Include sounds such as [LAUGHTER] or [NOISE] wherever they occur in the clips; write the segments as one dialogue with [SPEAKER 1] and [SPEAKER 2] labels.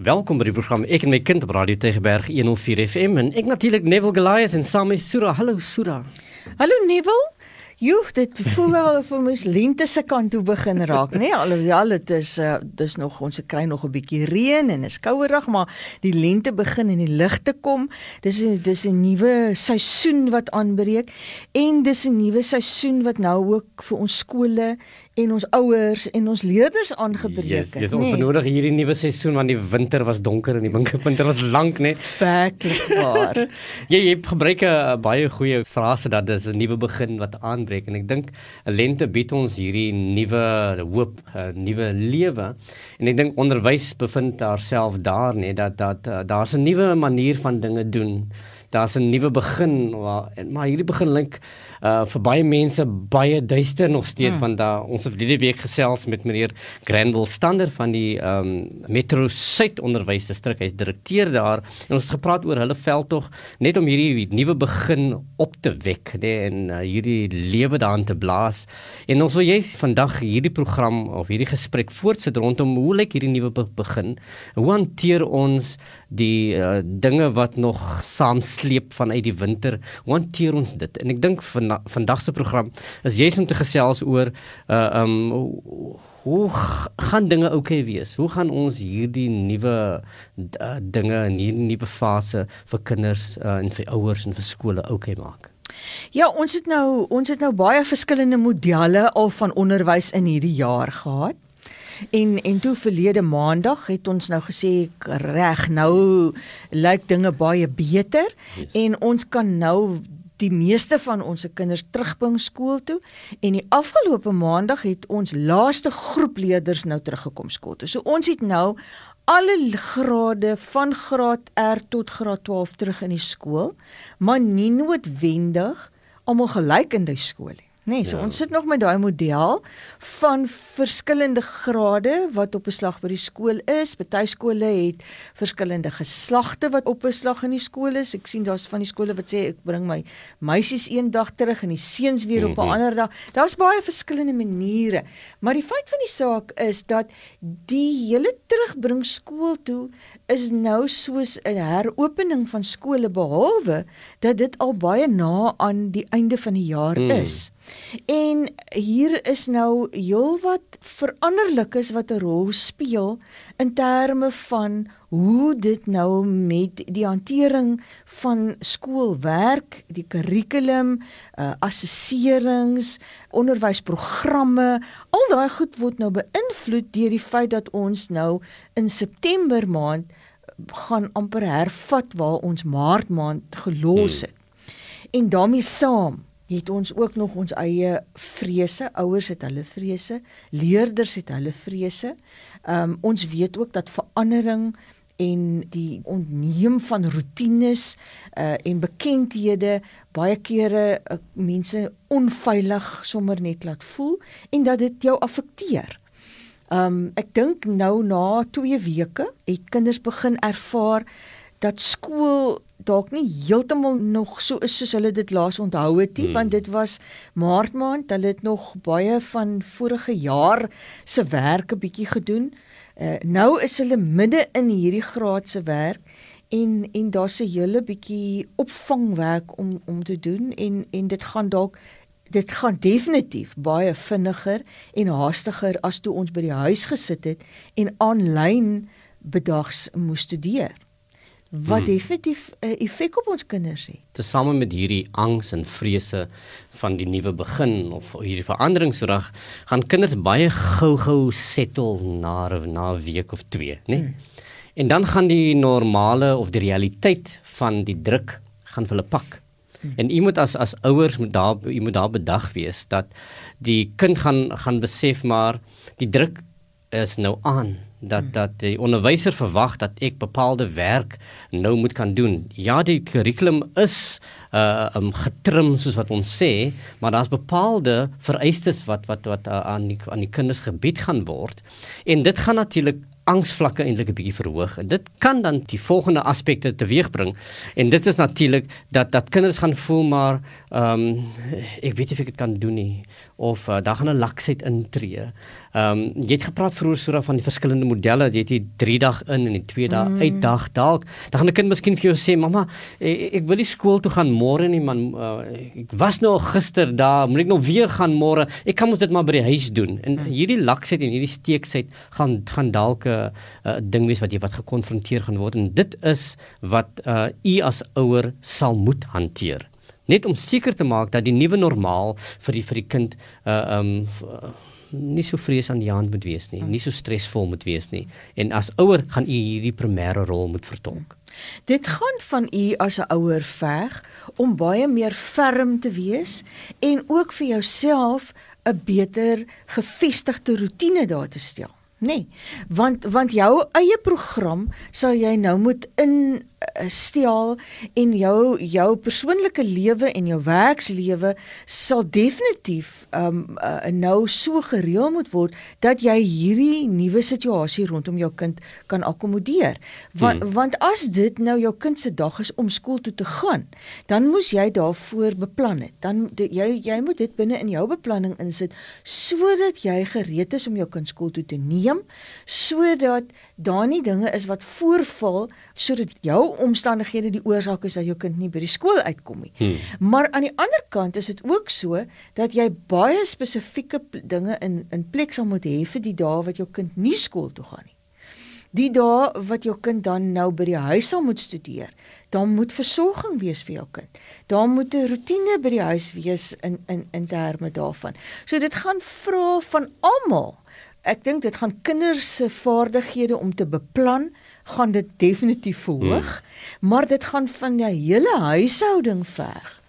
[SPEAKER 1] Welkom by die program Ek en my kind op Radio Tegeberg 104 FM en ek natuurlik Neville Goliath en saam met Sura. Hallo Sura.
[SPEAKER 2] Hallo Neville. Joe, dit voel al of ons lente se kant toe begin raak, né? Nee? Alhoewel dit is uh, dis nog ons kry nog 'n bietjie reën en is kouerig, maar die lente begin in die lig te kom. Dis 'n dis 'n nuwe seisoen wat aanbreek en dis 'n nuwe seisoen wat nou ook vir ons skole en ons ouers en ons leerders aangebreek
[SPEAKER 1] het. Dis yes, nee. onnodig hierdie nuwe seisoen want die winter was donker en die winter [LAUGHS] was lank, né?
[SPEAKER 2] Nee. Werklik waar. [LAUGHS]
[SPEAKER 1] jy jy gebruik 'n baie goeie frase dat dis 'n nuwe begin wat aanbreek en ek dink 'n lente bied ons hierdie nuwe hoop, 'n nuwe lewe. En ek dink onderwys bevind haarself daar, né, nee, dat dat uh, daar's 'n nuwe manier van dinge doen daar's 'n nuwe begin maar hierdie begin link uh vir baie mense baie duister nog steeds hmm. want daar ons het hierdie week gesels met meneer Granville Stander van die um Metro Suid onderwysdistrik hy's direkteur daar en ons het gepraat oor hulle veldtog net om hierdie nuwe begin op te wek nee, en uh, hierdie lewe daarin te blaas. En ons wil jy vandag hierdie program of hierdie gesprek voortsit rondom hoe lyk hierdie nuwe be begin? Hoe hanteer ons die uh, dinge wat nog saam sleep vanuit die winter. Hoe hanteer ons dit? En ek dink van vandag se program is juist om te gesels oor uh um hoe gaan dinge oukei okay wees? Hoe gaan ons hierdie nuwe uh, dinge in hierdie nuwe fase vir kinders uh, en vir ouers en vir skole oukei okay maak?
[SPEAKER 2] Ja, ons het nou ons het nou baie verskillende modelle al van onderwys in hierdie jaar gehad. En en toe verlede maandag het ons nou gesê reg nou lyk dinge baie beter yes. en ons kan nou die meeste van ons kinders terugbring skool toe en die afgelope maandag het ons laaste groep leerders nou teruggekom skool toe. So ons het nou alle grade van graad R tot graad 12 terug in die skool, maar nie noodwendig almal gelyk in die skool nie. Nee, so ja. ons sit nog met daai model van verskillende grade wat op beslag by die skool is. Party skole het verskillende geslagte wat op beslag in die skool is. Ek sien daar's van die skole wat sê ek bring my meisies een dag terug en die seuns weer op 'n mm -hmm. ander dag. Daar's baie verskillende maniere. Maar die feit van die saak is dat die hele terugbring skool toe is nou soos 'n heropening van skole behalwe dat dit al baie na aan die einde van die jaar mm. is. En hier is nou heelwat veranderlikes wat 'n rol speel in terme van hoe dit nou met die hantering van skoolwerk, die kurrikulum, uh, assesserings, onderwysprogramme, al daai goed word nou beïnvloed deur die feit dat ons nou in September maand gaan amper hervat waar ons Maart maand gelos hmm. het. Hmm. En daarmee saam het ons ook nog ons eie vrese. Ouers het hulle vrese, leerders het hulle vrese. Ehm um, ons weet ook dat verandering en die ontneem van rotines uh en bekendhede baie kere uh, mense onveilig sommer net laat voel en dat dit jou affekteer. Um ek dink nou na 2 weke het kinders begin ervaar dat skool dalk nie heeltemal nog so is soos hulle dit laas onthou het nie, hmm. want dit was Maart maand, hulle het nog baie van vorige jaar se werk 'n bietjie gedoen. Uh, nou is hulle midde in hierdie graad se werk en en daar's 'n hele bietjie opvangwerk om om te doen en en dit gaan dalk dit gaan definitief baie vinniger en haastiger as toe ons by die huis gesit het en aanlyn bedags moes studeer wat hmm. definitief 'n uh, effek op ons kinders het.
[SPEAKER 1] Tesame met hierdie angs en vrese van die nuwe begin of hierdie veranderingsrag, gaan kinders baie gou-gou settle na na 'n week of 2, né? Nee? Hmm. En dan gaan die normale of die realiteit van die druk gaan hulle pak. Hmm. En jy moet as as ouers moet daar jy moet daar bedag wees dat die kind gaan gaan besef maar die druk is nou aan dat hmm. dat die onderwyser verwag dat ek bepaalde werk nou moet kan doen. Ja, die kurrikulum is uh um getrim soos wat ons sê, maar daar's bepaalde vereistes wat wat wat uh, aan die aan die kinders gebied gaan word. En dit gaan natuurlik angsvlakke eintlik 'n bietjie verhoog. En dit kan dan die volgende aspekte teweegbring. En dit is natuurlik dat dat kinders gaan voel maar ehm um, ek weet nie of ek dit kan doen nie of uh, daar gaan 'n laksheid intree. Ehm um, jy het gepraat vroeër so van die verskillende modelle. Jy het hier 3 dag in en 2 dae mm. uit dag dalk. Dan gaan 'n kind miskien vir jou sê, "Mamma, ek, ek wil nie skool toe gaan môre nie, man. Uh, ek was nou gister daar, moet ek nou weer gaan môre? Ek kan mos dit maar by die huis doen." En mm. hierdie laksheid en hierdie steeksheid gaan gaan dalk 'n uh, uh, ding wees wat jy wat gekonfronteer gaan word en dit is wat uh, u as ouer sal moet hanteer net om seker te maak dat die nuwe normaal vir die vir die kind uh um nie so vrees aan die hand moet wees nie, nie so stresvol moet wees nie. En as ouer gaan u hierdie primêre rol moet vertolk.
[SPEAKER 2] Dit gaan van u as 'n ouer veg om baie meer ferm te wees en ook vir jouself 'n beter gefestigde rotine daar te stel. Nee, want want jou eie program sal jy nou moet in stel en jou jou persoonlike lewe en jou werkslewe sal definitief um uh, nou so gereël moet word dat jy hierdie nuwe situasie rondom jou kind kan akkommodeer. Want hmm. want as dit nou jou kind se dag is om skool toe te gaan, dan moes jy daarvoor beplan het. Dan die, jy jy moet dit binne in jou beplanning insit sodat jy gereed is om jou kind skool toe te neem, sodat daar nie dinge is wat voorval sodat jou omstandighede die oorsaak is dat jou kind nie by die skool uitkom nie. Hmm. Maar aan die ander kant is dit ook so dat jy baie spesifieke dinge in in plek sal moet hê vir die dae wat jou kind nie skool toe gaan nie. Die dae wat jou kind dan nou by die huis sal moet studeer, dan moet versorging wees vir jou kind. Daar moet 'n rotine by die huis wees in in in terme daarvan. So dit gaan vra van almal. Ek dink dit gaan kinders se vaardighede om te beplan, gaan dit definitief verhoog, hmm. maar dit gaan van die hele huishouding verg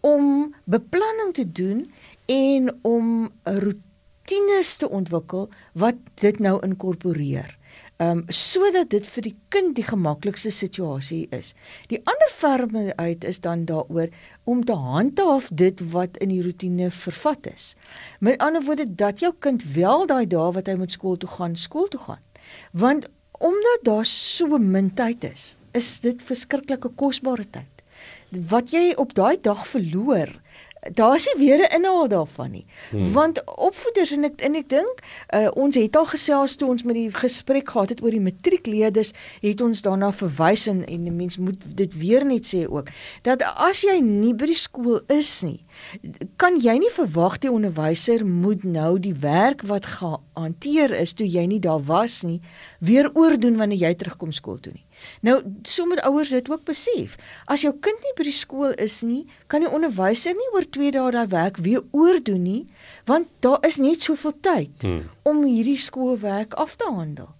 [SPEAKER 2] om beplanning te doen en om rotines te ontwikkel wat dit nou inkorporeer. Ehm um, sodat dit vir die kind die gemaklikste situasie is. Die ander verme uit is dan daaroor om te handhaaf dit wat in die rotine vervat is. Met ander woorde dat jou kind wel daai dae wat hy moet skool toe gaan, skool toe gaan. Want omdat daar so min tyd is, is dit verskriklike kosbare tyd. Wat jy op daai dag verloor, daar's nie weer 'n inhaal daarvan nie. Hmm. Want opvoeders en ek en ek dink uh, ons het al gesels toe ons met die gesprek gehad het oor die matriekleerders, het ons daarna verwys en en mens moet dit weer net sê ook dat as jy nie by die skool is nie, kan jy nie verwag die onderwyser moet nou die werk wat gehanteer is toe jy nie daar was nie, weer oordoen wanneer jy terugkom skool toe nie. Nou, so moet ouers dit ook besef. As jou kind nie by die skool is nie, kan die onderwyser nie oor 2 dae daai werk weer oordoen nie, want daar is net soveel tyd hmm. om hierdie skoolwerk af te handel.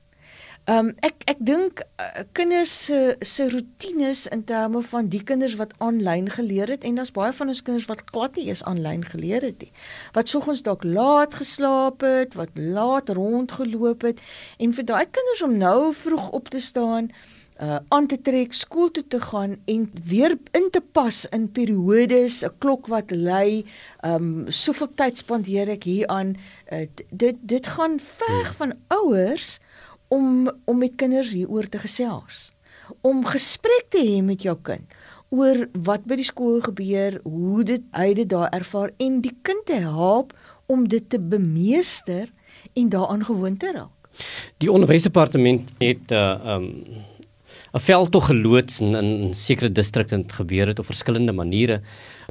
[SPEAKER 2] Ehm um, ek ek dink uh, kinders se se rotines in terme van die kinders wat aanlyn geleer het en daar's baie van ons kinders wat glad nie eens aanlyn geleer het nie. Wat soggens dalk laat geslaap het, wat laat rondgeloop het en vir daai kinders om nou vroeg op te staan uh aan te trek, skool toe te gaan en weer in te pas in periodes, 'n klok wat lui, um soveel tyd spandeer ek hier aan. Uh, dit dit gaan verg ja. van ouers om om met kinders hieroor te gesels. Om gesprek te hê met jou kind oor wat by die skool gebeur, hoe dit hy dit daar ervaar en die kind te help om dit te bemeester en daaraan gewoond te raak.
[SPEAKER 1] Die onderwysdepartement het uh um 'n veldtog geloods in 'n sekere distrik en gebeur het op verskillende maniere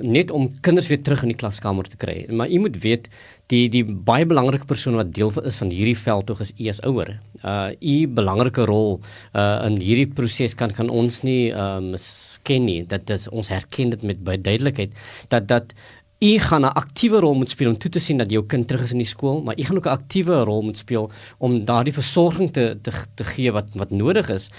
[SPEAKER 1] net om kinders weer terug in die klaskamer te kry. Maar u moet weet die die baie belangrike persoon wat deel is van hierdie veldtog is u as ouer. Uh u belangrike rol uh in hierdie proses kan kan ons nie um uh, ken nie. Dat dit ons herken dit met baie duidelikheid dat dat U gaan 'n aktiewe rol moet speel om toe te sien dat jou kind terug is in die skool, maar u gaan ook 'n aktiewe rol moet speel om daardie versorging te te te gee wat wat nodig is.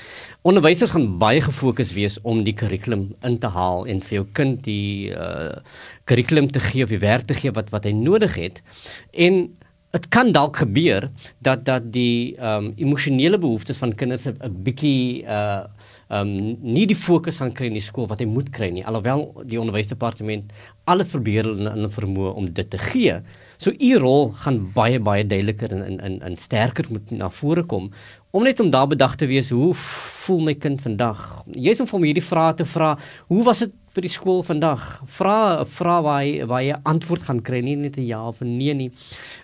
[SPEAKER 1] Onderwysers gaan baie gefokus wees om die kurrikulum in te haal en vir jou kind die uh kurrikulum te gee of die werk te gee wat wat hy nodig het. En dit kan dalk gebeur dat dat die ehm um, emosionele behoeftes van kinders 'n bietjie uh um nie die fokus aan kry in die skool wat hy moet kry nie alhoewel die onderwysdepartement alles probeer in 'n vermoë om dit te gee So u rol gaan baie baie duideliker en in in in sterker moet na vore kom om net om daar bedag te wees hoe voel my kind vandag. Jy's om vir hom hierdie vrae te vra. Hoe was dit by die skool vandag? Vra vra waar hy waar jy antwoord gaan kry, nie net 'n ja of 'n nee nie.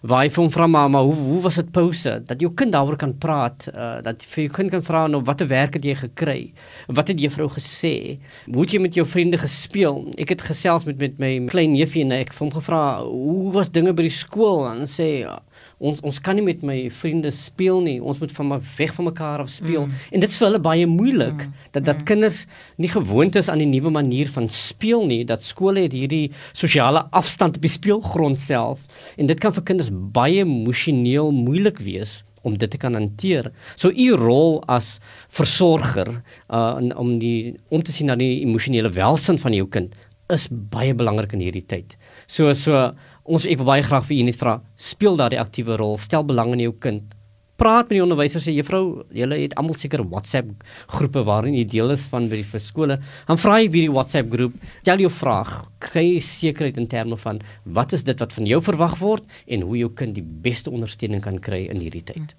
[SPEAKER 1] Waar hy hom vra mamma, hoe hoe was dit pouse? Dat jou kind daaroor kan praat, uh, dat vir jou kind kan vra nou watter werk het jy gekry? Wat het juffrou gesê? Hoe het jy met jou vriende gespeel? Ek het gesels met met my klein neefie en ek het hom gevra, "Hoe was dinge by die skool?" En sê ja, ons ons kan nie met my vriende speel nie. Ons moet van weg van mekaar af speel. Mm. En dit is vir hulle baie moeilik mm. dat dat mm. kinders nie gewoond is aan die nuwe manier van speel nie. Dat skole het hierdie sosiale afstand op die speelgrond self en dit kan vir kinders baie emosioneel moeilik wees om dit te kan hanteer. So u rol as versorger uh om die om te sien na die emosionele welstand van jou kind is baie belangrik in hierdie tyd. So so ons ek wil baie graag vir u net vra, speel daardie aktiewe rol, stel belang in jou kind. Praat met die onderwyser sê juffrou, julle het almal seker WhatsApp groepe waarin jy deel is van by die skole. Dan vra jy by die WhatsApp groep, stel jou vraag, kry sekerheid in terme van wat is dit wat van jou verwag word en hoe jou kind die beste ondersteuning kan kry in hierdie tyd.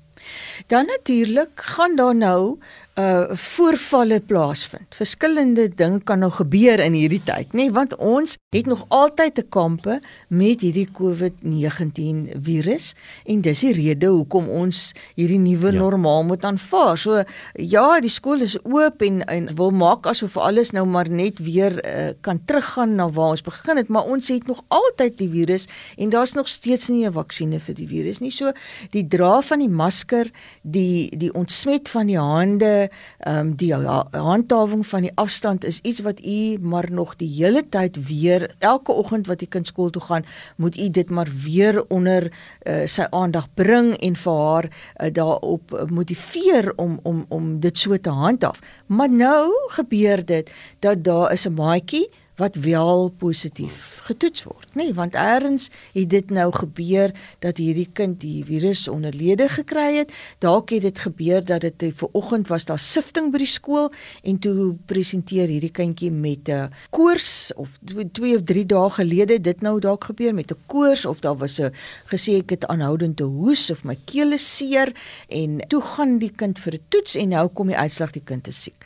[SPEAKER 2] Dan natuurlik gaan daar nou uh voorvalle plaasvind. Verskillende dinge kan nou gebeur in hierdie tyd, nê, nee, want ons het nog altyd te kampe met hierdie COVID-19 virus en dis die rede hoekom ons hierdie nuwe ja. normaal moet aanvaar. So ja, die skool is oop en en wil maak asof alles nou maar net weer uh, kan teruggaan na waar ons begin het, maar ons het nog altyd die virus en daar's nog steeds nie 'n vaksinne vir die virus nie. So die dra van die masker, die die ontsmet van die hande ehm um, die handhawing van die afstand is iets wat u maar nog die hele tyd weer elke oggend wat u kind skool toe gaan, moet u dit maar weer onder uh, sy aandag bring en vir haar uh, daarop motiveer om om om dit so te handhaaf. Maar nou gebeur dit dat daar is 'n maatjie wat wel positief getoets word, nê, nee, want eers het dit nou gebeur dat hierdie kind die virus onderlede gekry het. Dalk het dit gebeur dat dit ver oggend was daar sifting by die skool en toe presenteer hierdie kindjie met 'n koors of 2 of 3 dae gelede dit nou dalk gebeur met 'n koors of daar was 'n gesê ek het aanhoudend te hoes of my keel is seer en toe gaan die kind vir 'n toets en nou kom die uitslag die kind is siek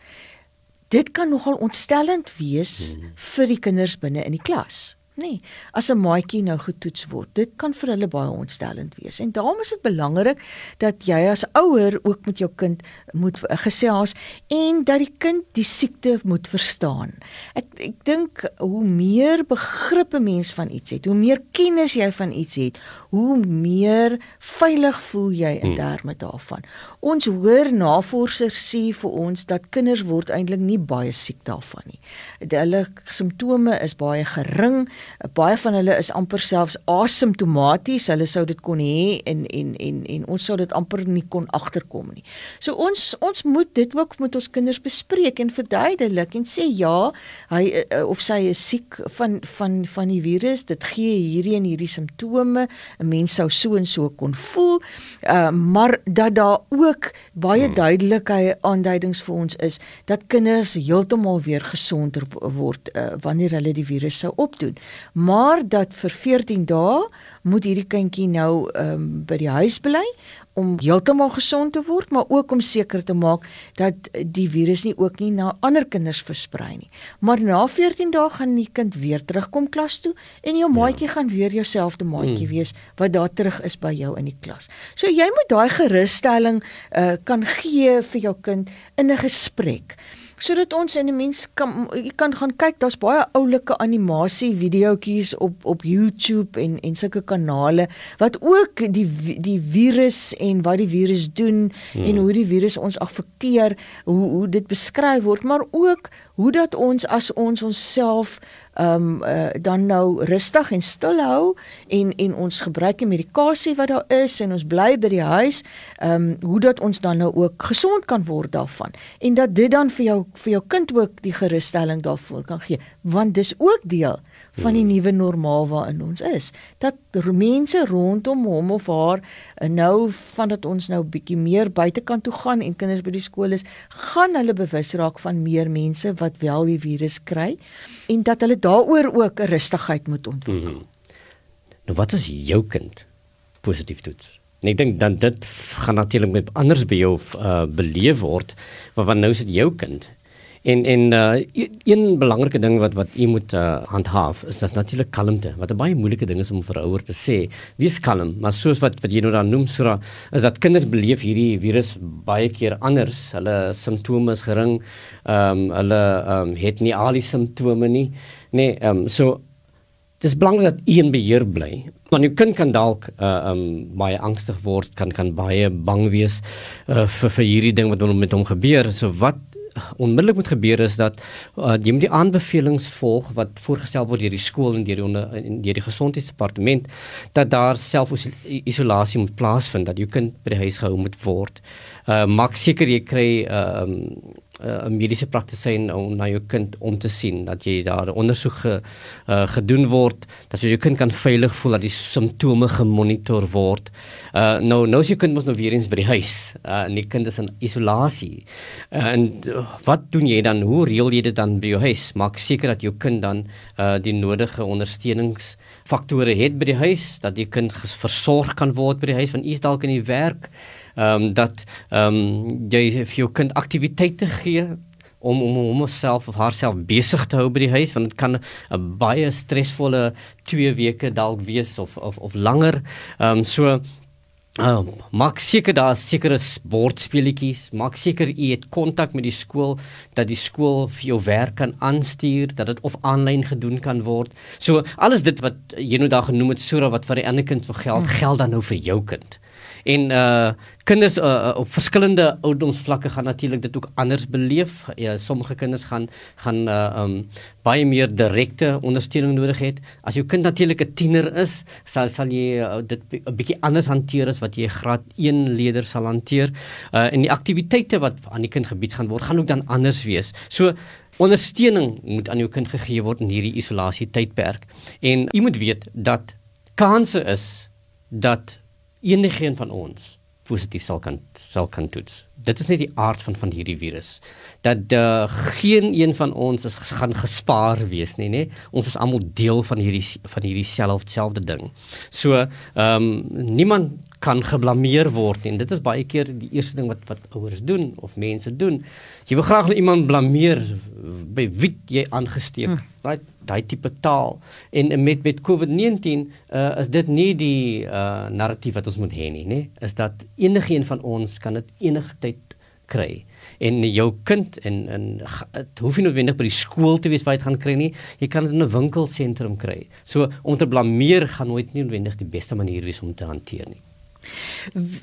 [SPEAKER 2] dit kan nogal ontstellend wees hmm. vir die kinders binne in die klas nê. As 'n maatjie nou getoets word, dit kan vir hulle baie ontstellend wees. En daarom is dit belangrik dat jy as ouer ook met jou kind moet gesels en dat die kind die siekte moet verstaan. Ek ek dink hoe meer begrip 'n mens van iets het, hoe meer kennis jy van iets het, hoe meer veilig voel jy in hmm. terme daarvan. Ons hoor navorsers sê vir ons dat kinders word eintlik nie baie siek daarvan nie. Hulle simptome is baie gering baie van hulle is amper selfs asymptomaties. Hulle sou dit kon hê en en en en ons sou dit amper nie kon agterkom nie. So ons ons moet dit ook met ons kinders bespreek en verduidelik en sê ja, hy eh, of sy is siek van van van die virus. Dit gee hierdie en hierdie simptome. 'n Mens sou so en so kon voel. Uh, maar dat daar ook baie hmm. duidelike aanduidings vir ons is dat kinders heeltemal weer gesonder word uh, wanneer hulle die virus sou opdoen maar dat vir 14 dae moet hierdie kindjie nou um, by die huis bly om heeltemal gesond te word, maar ook om seker te maak dat die virus nie ook nie na ander kinders versprei nie. Maar na 14 dae gaan die kind weer terugkom klas toe en jou ja. maatjie ja. gaan weer jouselfde maatjie hmm. wees wat daar terug is by jou in die klas. So jy moet daai gerusstelling uh, kan gee vir jou kind in 'n gesprek sodat ons in 'n mens kan jy kan gaan kyk daar's baie oulike animasie videoetjies op op YouTube en en sulke kanale wat ook die die virus en wat die virus doen hmm. en hoe die virus ons affekteer hoe hoe dit beskryf word maar ook hoe dat ons as ons onsself um, uh, dan nou rustig en stil hou en en ons gebruik die medikasie wat daar is en ons bly by die huis um, hoe dat ons dan nou ook gesond kan word daarvan. En dat dit dan vir jou vir jou kind ook die gerusstelling daarvoor kan gee. Want dis ook deel van die nuwe normaal waarin ons is dat mense rondom hom of haar eh, nou vandat ons nou bietjie meer buitekant toe gaan en kinders by die skool is gaan hulle bewus raak van meer mense wat wel die virus kry en dat hulle daaroor ook 'n rustigheid moet ontwikkel. Mm -hmm.
[SPEAKER 1] Nou wat as jou kind positief toets? En ek dink dan dit gaan natuurlik met anders by jou uh, beleef word, want nou is dit jou kind. En en uh, een belangrike ding wat wat u moet uh, handhaaf is dat natuurlik kalmte. Wat 'n baie moeilike ding is om vir ouers te sê. Wees kalm, maar soos wat wat jy nou dan noem Sura, is dat kinders beleef hierdie virus baie keer anders. Hulle simptome is gering. Ehm um, hulle ehm um, het nie al die simptome nie. Nee, ehm um, so dis belangrik dat u in beheer bly. Want jou kind kan dalk uh um baie angstig word, kan kan baie bang wees uh vir vir hierdie ding wat met hom gebeur. So wat onmiddellik moet gebeur is dat uh, jy moet die aanbevelings volg wat voorgestel word deur die skool en deur die onder deur die gesondheidsdepartement dat daar selfisolasie moet plaasvind dat jou kind by die huis gehou moet word. Uh maak seker jy kry 'n uh, um, uh, 'n mediese praktisyn om na jou kind om te sien dat jy daar ondersoek ge, uh, gedoen word dat jou kind kan veilig voel dat die simptome gemonitor word. Uh nou nou as jou kind mos nou weer eens by die huis uh, en die kind is in isolasie. Uh, en uh, wat doen jy dan? Hoe reël jy dit dan by jou huis? Maak seker dat jou kind dan uh die nodige ondersteuningsfaktore het by die huis dat die kind versorg kan word by die huis want u is dalk in die werk ehm um, dat ehm um, jy vir jou kind aktiwiteite gee om om om homself of haarself besig te hou by die huis want dit kan 'n baie stresvolle 2 weke dalk wees of of of langer. Ehm um, so Uh, maak seker daar is sekere sportspeletjies, maak seker u het kontak met die skool dat die skool vir jou werk kan aanstuur, dat dit of aanlyn gedoen kan word. So alles dit wat jy nou daar genoem het, so wat vir die ander kind vir geld, hmm. geld dan nou vir jou kind en uh kinders uh, op verskillende ouderdomsvlakke gaan natuurlik dit ook anders beleef. Ja, sommige kinders gaan gaan uh um baie meer direkte ondersteuning nodig het. As jou kind natuurlik 'n tiener is, sal sal jy uh, dit 'n bietjie anders hanteer as wat jy graad 1 leerder sal hanteer. Uh en die aktiwiteite wat aan die kind gebied gaan word, gaan ook dan anders wees. So ondersteuning moet aan jou kind gegee word in hierdie isolasie tydperk. En jy moet weet dat kanse is dat enigeen van ons positief sal kan sal kan toets. Dit is net die aard van van hierdie virus. Dat uh, geen een van ons is gaan gespaar wees nie, nê? Ons is almal deel van hierdie van hierdie selfde ding. So, ehm um, niemand kan geblameer word. En dit is baie keer die eerste ding wat wat ouers doen of mense doen. Jy wil graag iemand blameer by wie jy aangesteek. Hmm. Daai daai tipe taal. En met met COVID-19 uh, is dit nie die uh, narratief wat ons moet hê nie, nê? Is dat enigiemand van ons kan dit enige tyd kry en jou kind en en dit hoef nie noodwendig by die skool te wees waar jy dit gaan kry nie jy kan dit in 'n winkelsentrum kry so om te blameer gaan nooit noodwendig die beste manier wees om te hanteer nie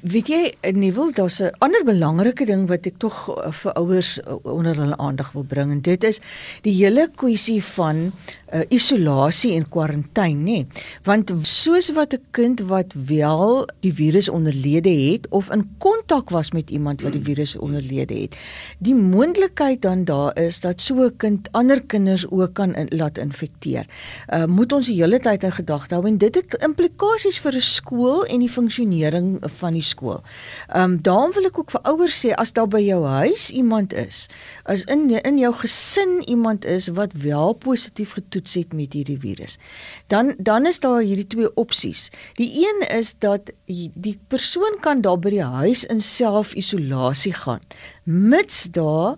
[SPEAKER 2] Weet jy, Neville, daar's 'n ander belangrike ding wat ek tog eh, vir ouers eh, onder hulle aandag wil bring en dit is die hele kwessie van uh, isolasie en kwarantyne, nê? Want soos wat 'n kind wat wel die virus onderlede het of in kontak was met iemand wat die virus onderlede het, die moontlikheid dan daar is dat so 'n kind ander kinders ook kan in, laat infekteer. Uh, moet ons die hele tyd in gedagte hou en dit het implikasies vir 'n skool en die funksionering van die skool. Ehm um, daarom wil ek ook vir ouers sê as daar by jou huis iemand is, as in in jou gesin iemand is wat wel positief getoets toets het met hierdie virus. Dan dan is daar hierdie twee opsies. Die een is dat die persoon kan daar by die huis in self-isolasie gaan mits daar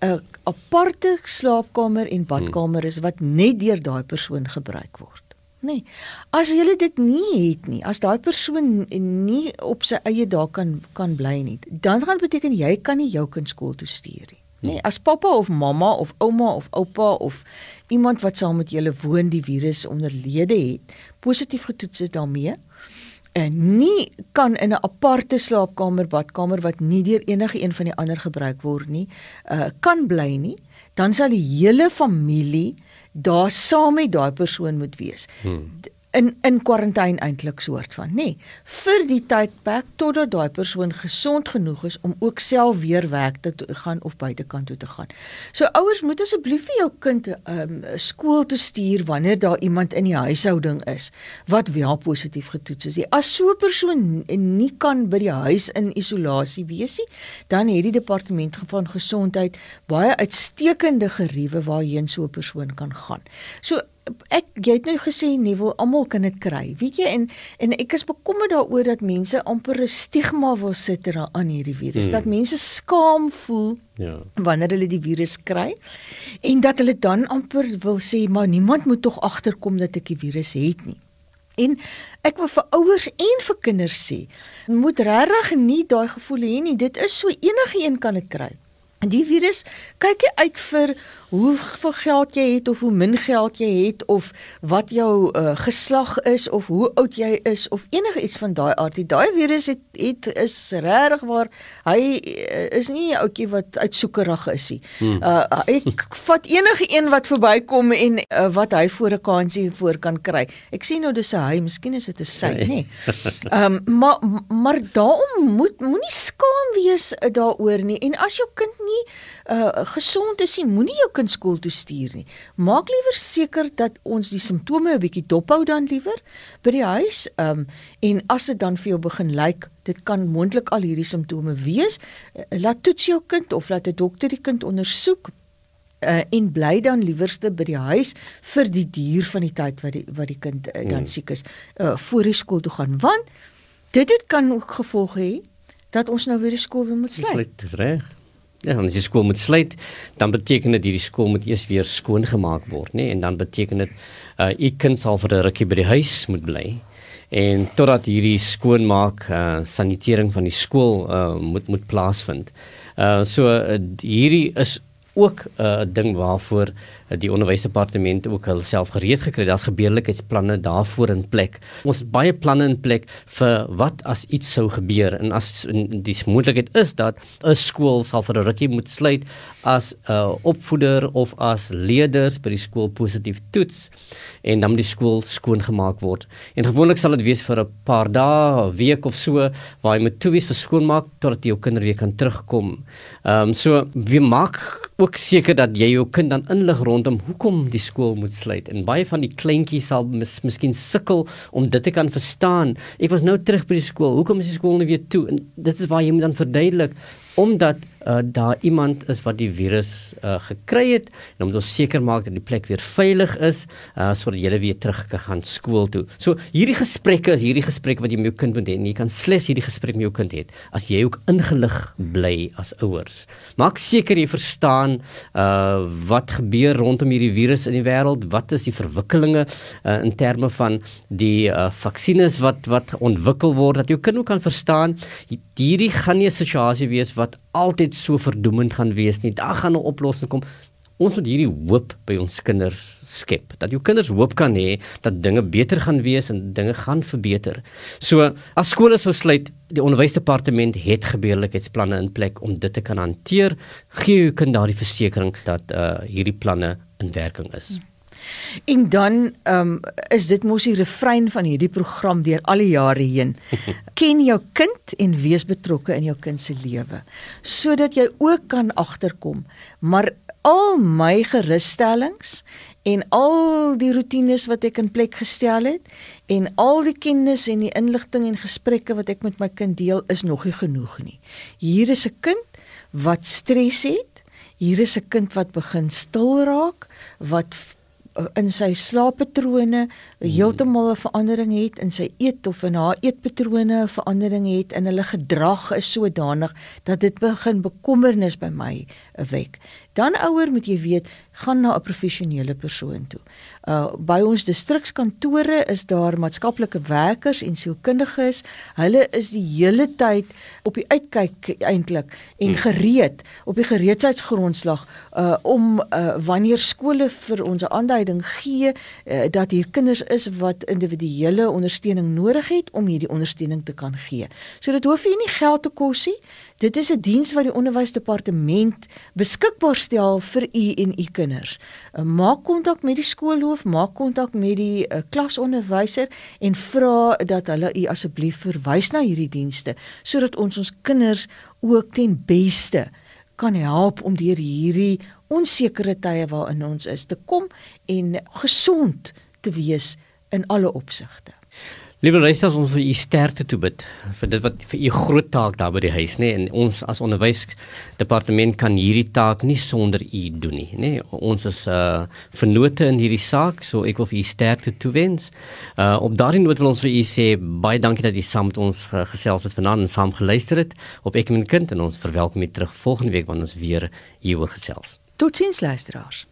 [SPEAKER 2] 'n aparte slaapkamer en badkamer is wat net deur daai persoon gebruik word. Nee. As jy dit nie het nie, as daai persoon nie op sy eie daar kan kan bly nie, dan gaan beteken jy kan nie jou kind skool toe stuur nie. Nee, as pappa of mamma of ouma of oupa of iemand wat saam met julle woon die virus onderlede het, positief getoets is daarmee en nie kan in 'n aparte slaapkamer badkamer wat nie deur enige een van die ander gebruik word nie, uh kan bly nie, dan sal die hele familie daar saam met daai persoon moet wees. Hmm in in kwarantyne eintlik soort van, nê, nee, vir die tydperk totdat daai persoon gesond genoeg is om ook self weer werk te gaan of buitekant toe te gaan. So ouers moet asseblief vir jou kind um skool toe stuur wanneer daar iemand in die huishouding is wat wel positief getoets is. As so 'n persoon nie kan by die huis in isolasie wees nie, dan het die departement van gesondheid baie uitstekende geriewe waarheen so 'n persoon kan gaan. So ek jy het nou gesê nie wil almal kan dit kry. Weet jy en en ek is bekommerd daaroor dat mense amper 'n stigma wil sit aan hierdie virus. Hmm. Dat mense skaam voel ja. wanneer hulle die virus kry en dat hulle dan amper wil sê maar niemand moet tog agterkom dat ek die virus het nie. En ek wil vir ouers en vir kinders sê, moet regtig nie daai gevoel hê nie. Dit is so enige een kan dit kry. En die virus kyk jy uit vir hoeveel geld jy het of hoe min geld jy het of wat jou uh, geslag is of hoe oud jy is of enige iets van daai aard. Daai virus het, het is regtig waar hy uh, is nie 'n ouetjie wat uitsoekerig is nie. Hmm. Uh, ek [LAUGHS] vat enige een wat verbykom en uh, wat hy voor 'n kansie voor kan kry. Ek sien nou dis 'n hy, miskien is dit 'n sy, nê. Nee. [LAUGHS] Ehm um, maar maar daarom moet moenie skaam wees daaroor nie en as jou kind nie uh, gesond is nie, moenie jou kind skool toe stuur nie. Maak liewer seker dat ons die simptome 'n bietjie dophou dan liewer by die huis. Ehm um, en as dit dan vir jou begin lyk, dit kan moontlik al hierdie simptome wees, uh, laat toets jou kind of laat 'n dokter die kind ondersoek. Uh, en bly dan liewerste by die huis vir die duur van die tyd wat die wat die kind uh, dan hmm. siek is uh, voor die skool toe gaan want dit dit kan ook gevolge hê dat ons nou weer die skool weer moet sluit.
[SPEAKER 1] Dit is reg. Ja, as die skool moet sluit, dan beteken dit hierdie skool moet eers weer skoon gemaak word, nê? Nee? En dan beteken dit uh u kind sal vir 'n rukkie by die huis moet bly. En totdat hierdie skoonmaak uh sanitering van die skool uh moet moet plaasvind. Uh so uh, hierdie is ook 'n uh, ding waarvoor die onderwysdepartement ook hulself gereed gekry. Daar's gebeurlikheidsplanne daarvoor in plek. Ons het baie planne in plek vir wat as iets sou gebeur en as die moontlikheid is dat 'n skool sal vir 'n rukkie moet sluit as 'n uh, opvoeder of as leerders by die skool positief toets en dan die skool skoon gemaak word. En gewoonlik sal dit wees vir 'n paar dae, 'n week of so waar jy moet toe wees vir skoonmaak totdat jou kind weer kan terugkom. Ehm um, so wie maak ook seker dat jy jou kind dan inlig rondom hoekom die skool moet sluit en baie van die kleintjies sal mis, miskien sukkel om dit te kan verstaan. Ek was nou terug by die skool. Hoekom is die skool nie weer toe? En dit is waar jy moet dan verduidelik omdat uh, daar iemand is wat die virus uh, gekry het en om ons seker maak dat die plek weer veilig is uh, sodat jy weer terug kan gaan skool toe. So hierdie gesprekke is hierdie gesprek wat jy met jou kind moet hê. Jy kan slegs hierdie gesprek met jou kind hê as jy ook ingelig bly as ouers. Maak seker jy verstaan uh, wat gebeur rondom hierdie virus in die wêreld, wat is die verwikkelinge uh, in terme van die uh, vaksines wat wat ontwikkel word dat jou kind ook kan verstaan hierdie gaan nie 'n situasie wees wat altyd so verdoemend gaan wees nie. Daar gaan 'n oplossing kom. Ons moet hierdie hoop by ons kinders skep. Dat jou kinders hoop kan hê dat dinge beter gaan wees en dinge gaan verbeter. So, as skole sou sluit, die onderwysdepartement het gebeurlikheidsplanne in plek om dit te kan hanteer. Gee jou kind daardie versekering dat uh hierdie planne in werking is. Hmm.
[SPEAKER 2] En dan um, is dit mos die refrein van hierdie program deur al die jare heen. [LAUGHS] Ken jou kind en wees betrokke in jou kind se lewe sodat jy ook kan agterkom. Maar al my gerusstellings en al die rotines wat ek in plek gestel het en al die kennis en die inligting en gesprekke wat ek met my kind deel is nog nie genoeg nie. Hier is 'n kind wat stres het. Hier is 'n kind wat begin stil raak, wat in sy slaappatrone heeltemal 'n verandering het in sy eet of in haar eetpatrone 'n verandering het in hulle gedrag is sodanig dat dit begin bekommernis by my wek. Dan ouer moet jy weet, gaan na 'n professionele persoon toe. Uh by ons distrikskantore is daar maatskaplike werkers en sielkundiges. Hulle is die hele tyd op die uitkyk eintlik en hmm. gereed op die gereedheidsgrondslag uh om uh wanneer skole vir ons 'n aanduiding gee uh, dat hier kinders is wat individuele ondersteuning nodig het om hierdie ondersteuning te kan gee. So dit hoef nie geld te kos nie. Dit is 'n diens wat die onderwysdepartement beskikbaar stel vir u en u kinders. Uh, maak kontak met die skoolhoof, maak kontak met die uh, klasonderwyser en vra dat hulle u asseblief verwys na hierdie dienste sodat ons ons kinders ook ten beste kan help om deur hierdie onsekere tye waarin ons is te kom en gesond te wees in alle opsigte.
[SPEAKER 1] Liewe luisters, ons wil u sterkte toe bid vir dit wat vir u groot taak daar by die huis, nê? Nee? En ons as onderwysdepartement kan hierdie taak nie sonder u doen nie, nê? Nee? Ons is uh vennote in hierdie saak, so ek wil vir u sterkte toewens. Uh op daardie noot wil ons vir u sê baie dankie dat u saam met ons uh, gesels het vanaand en saam geluister het op Ek en my kind en ons verwelkom u terug volgende week wanneer ons weer hier oor gesels.
[SPEAKER 2] Totsiens luisteraars.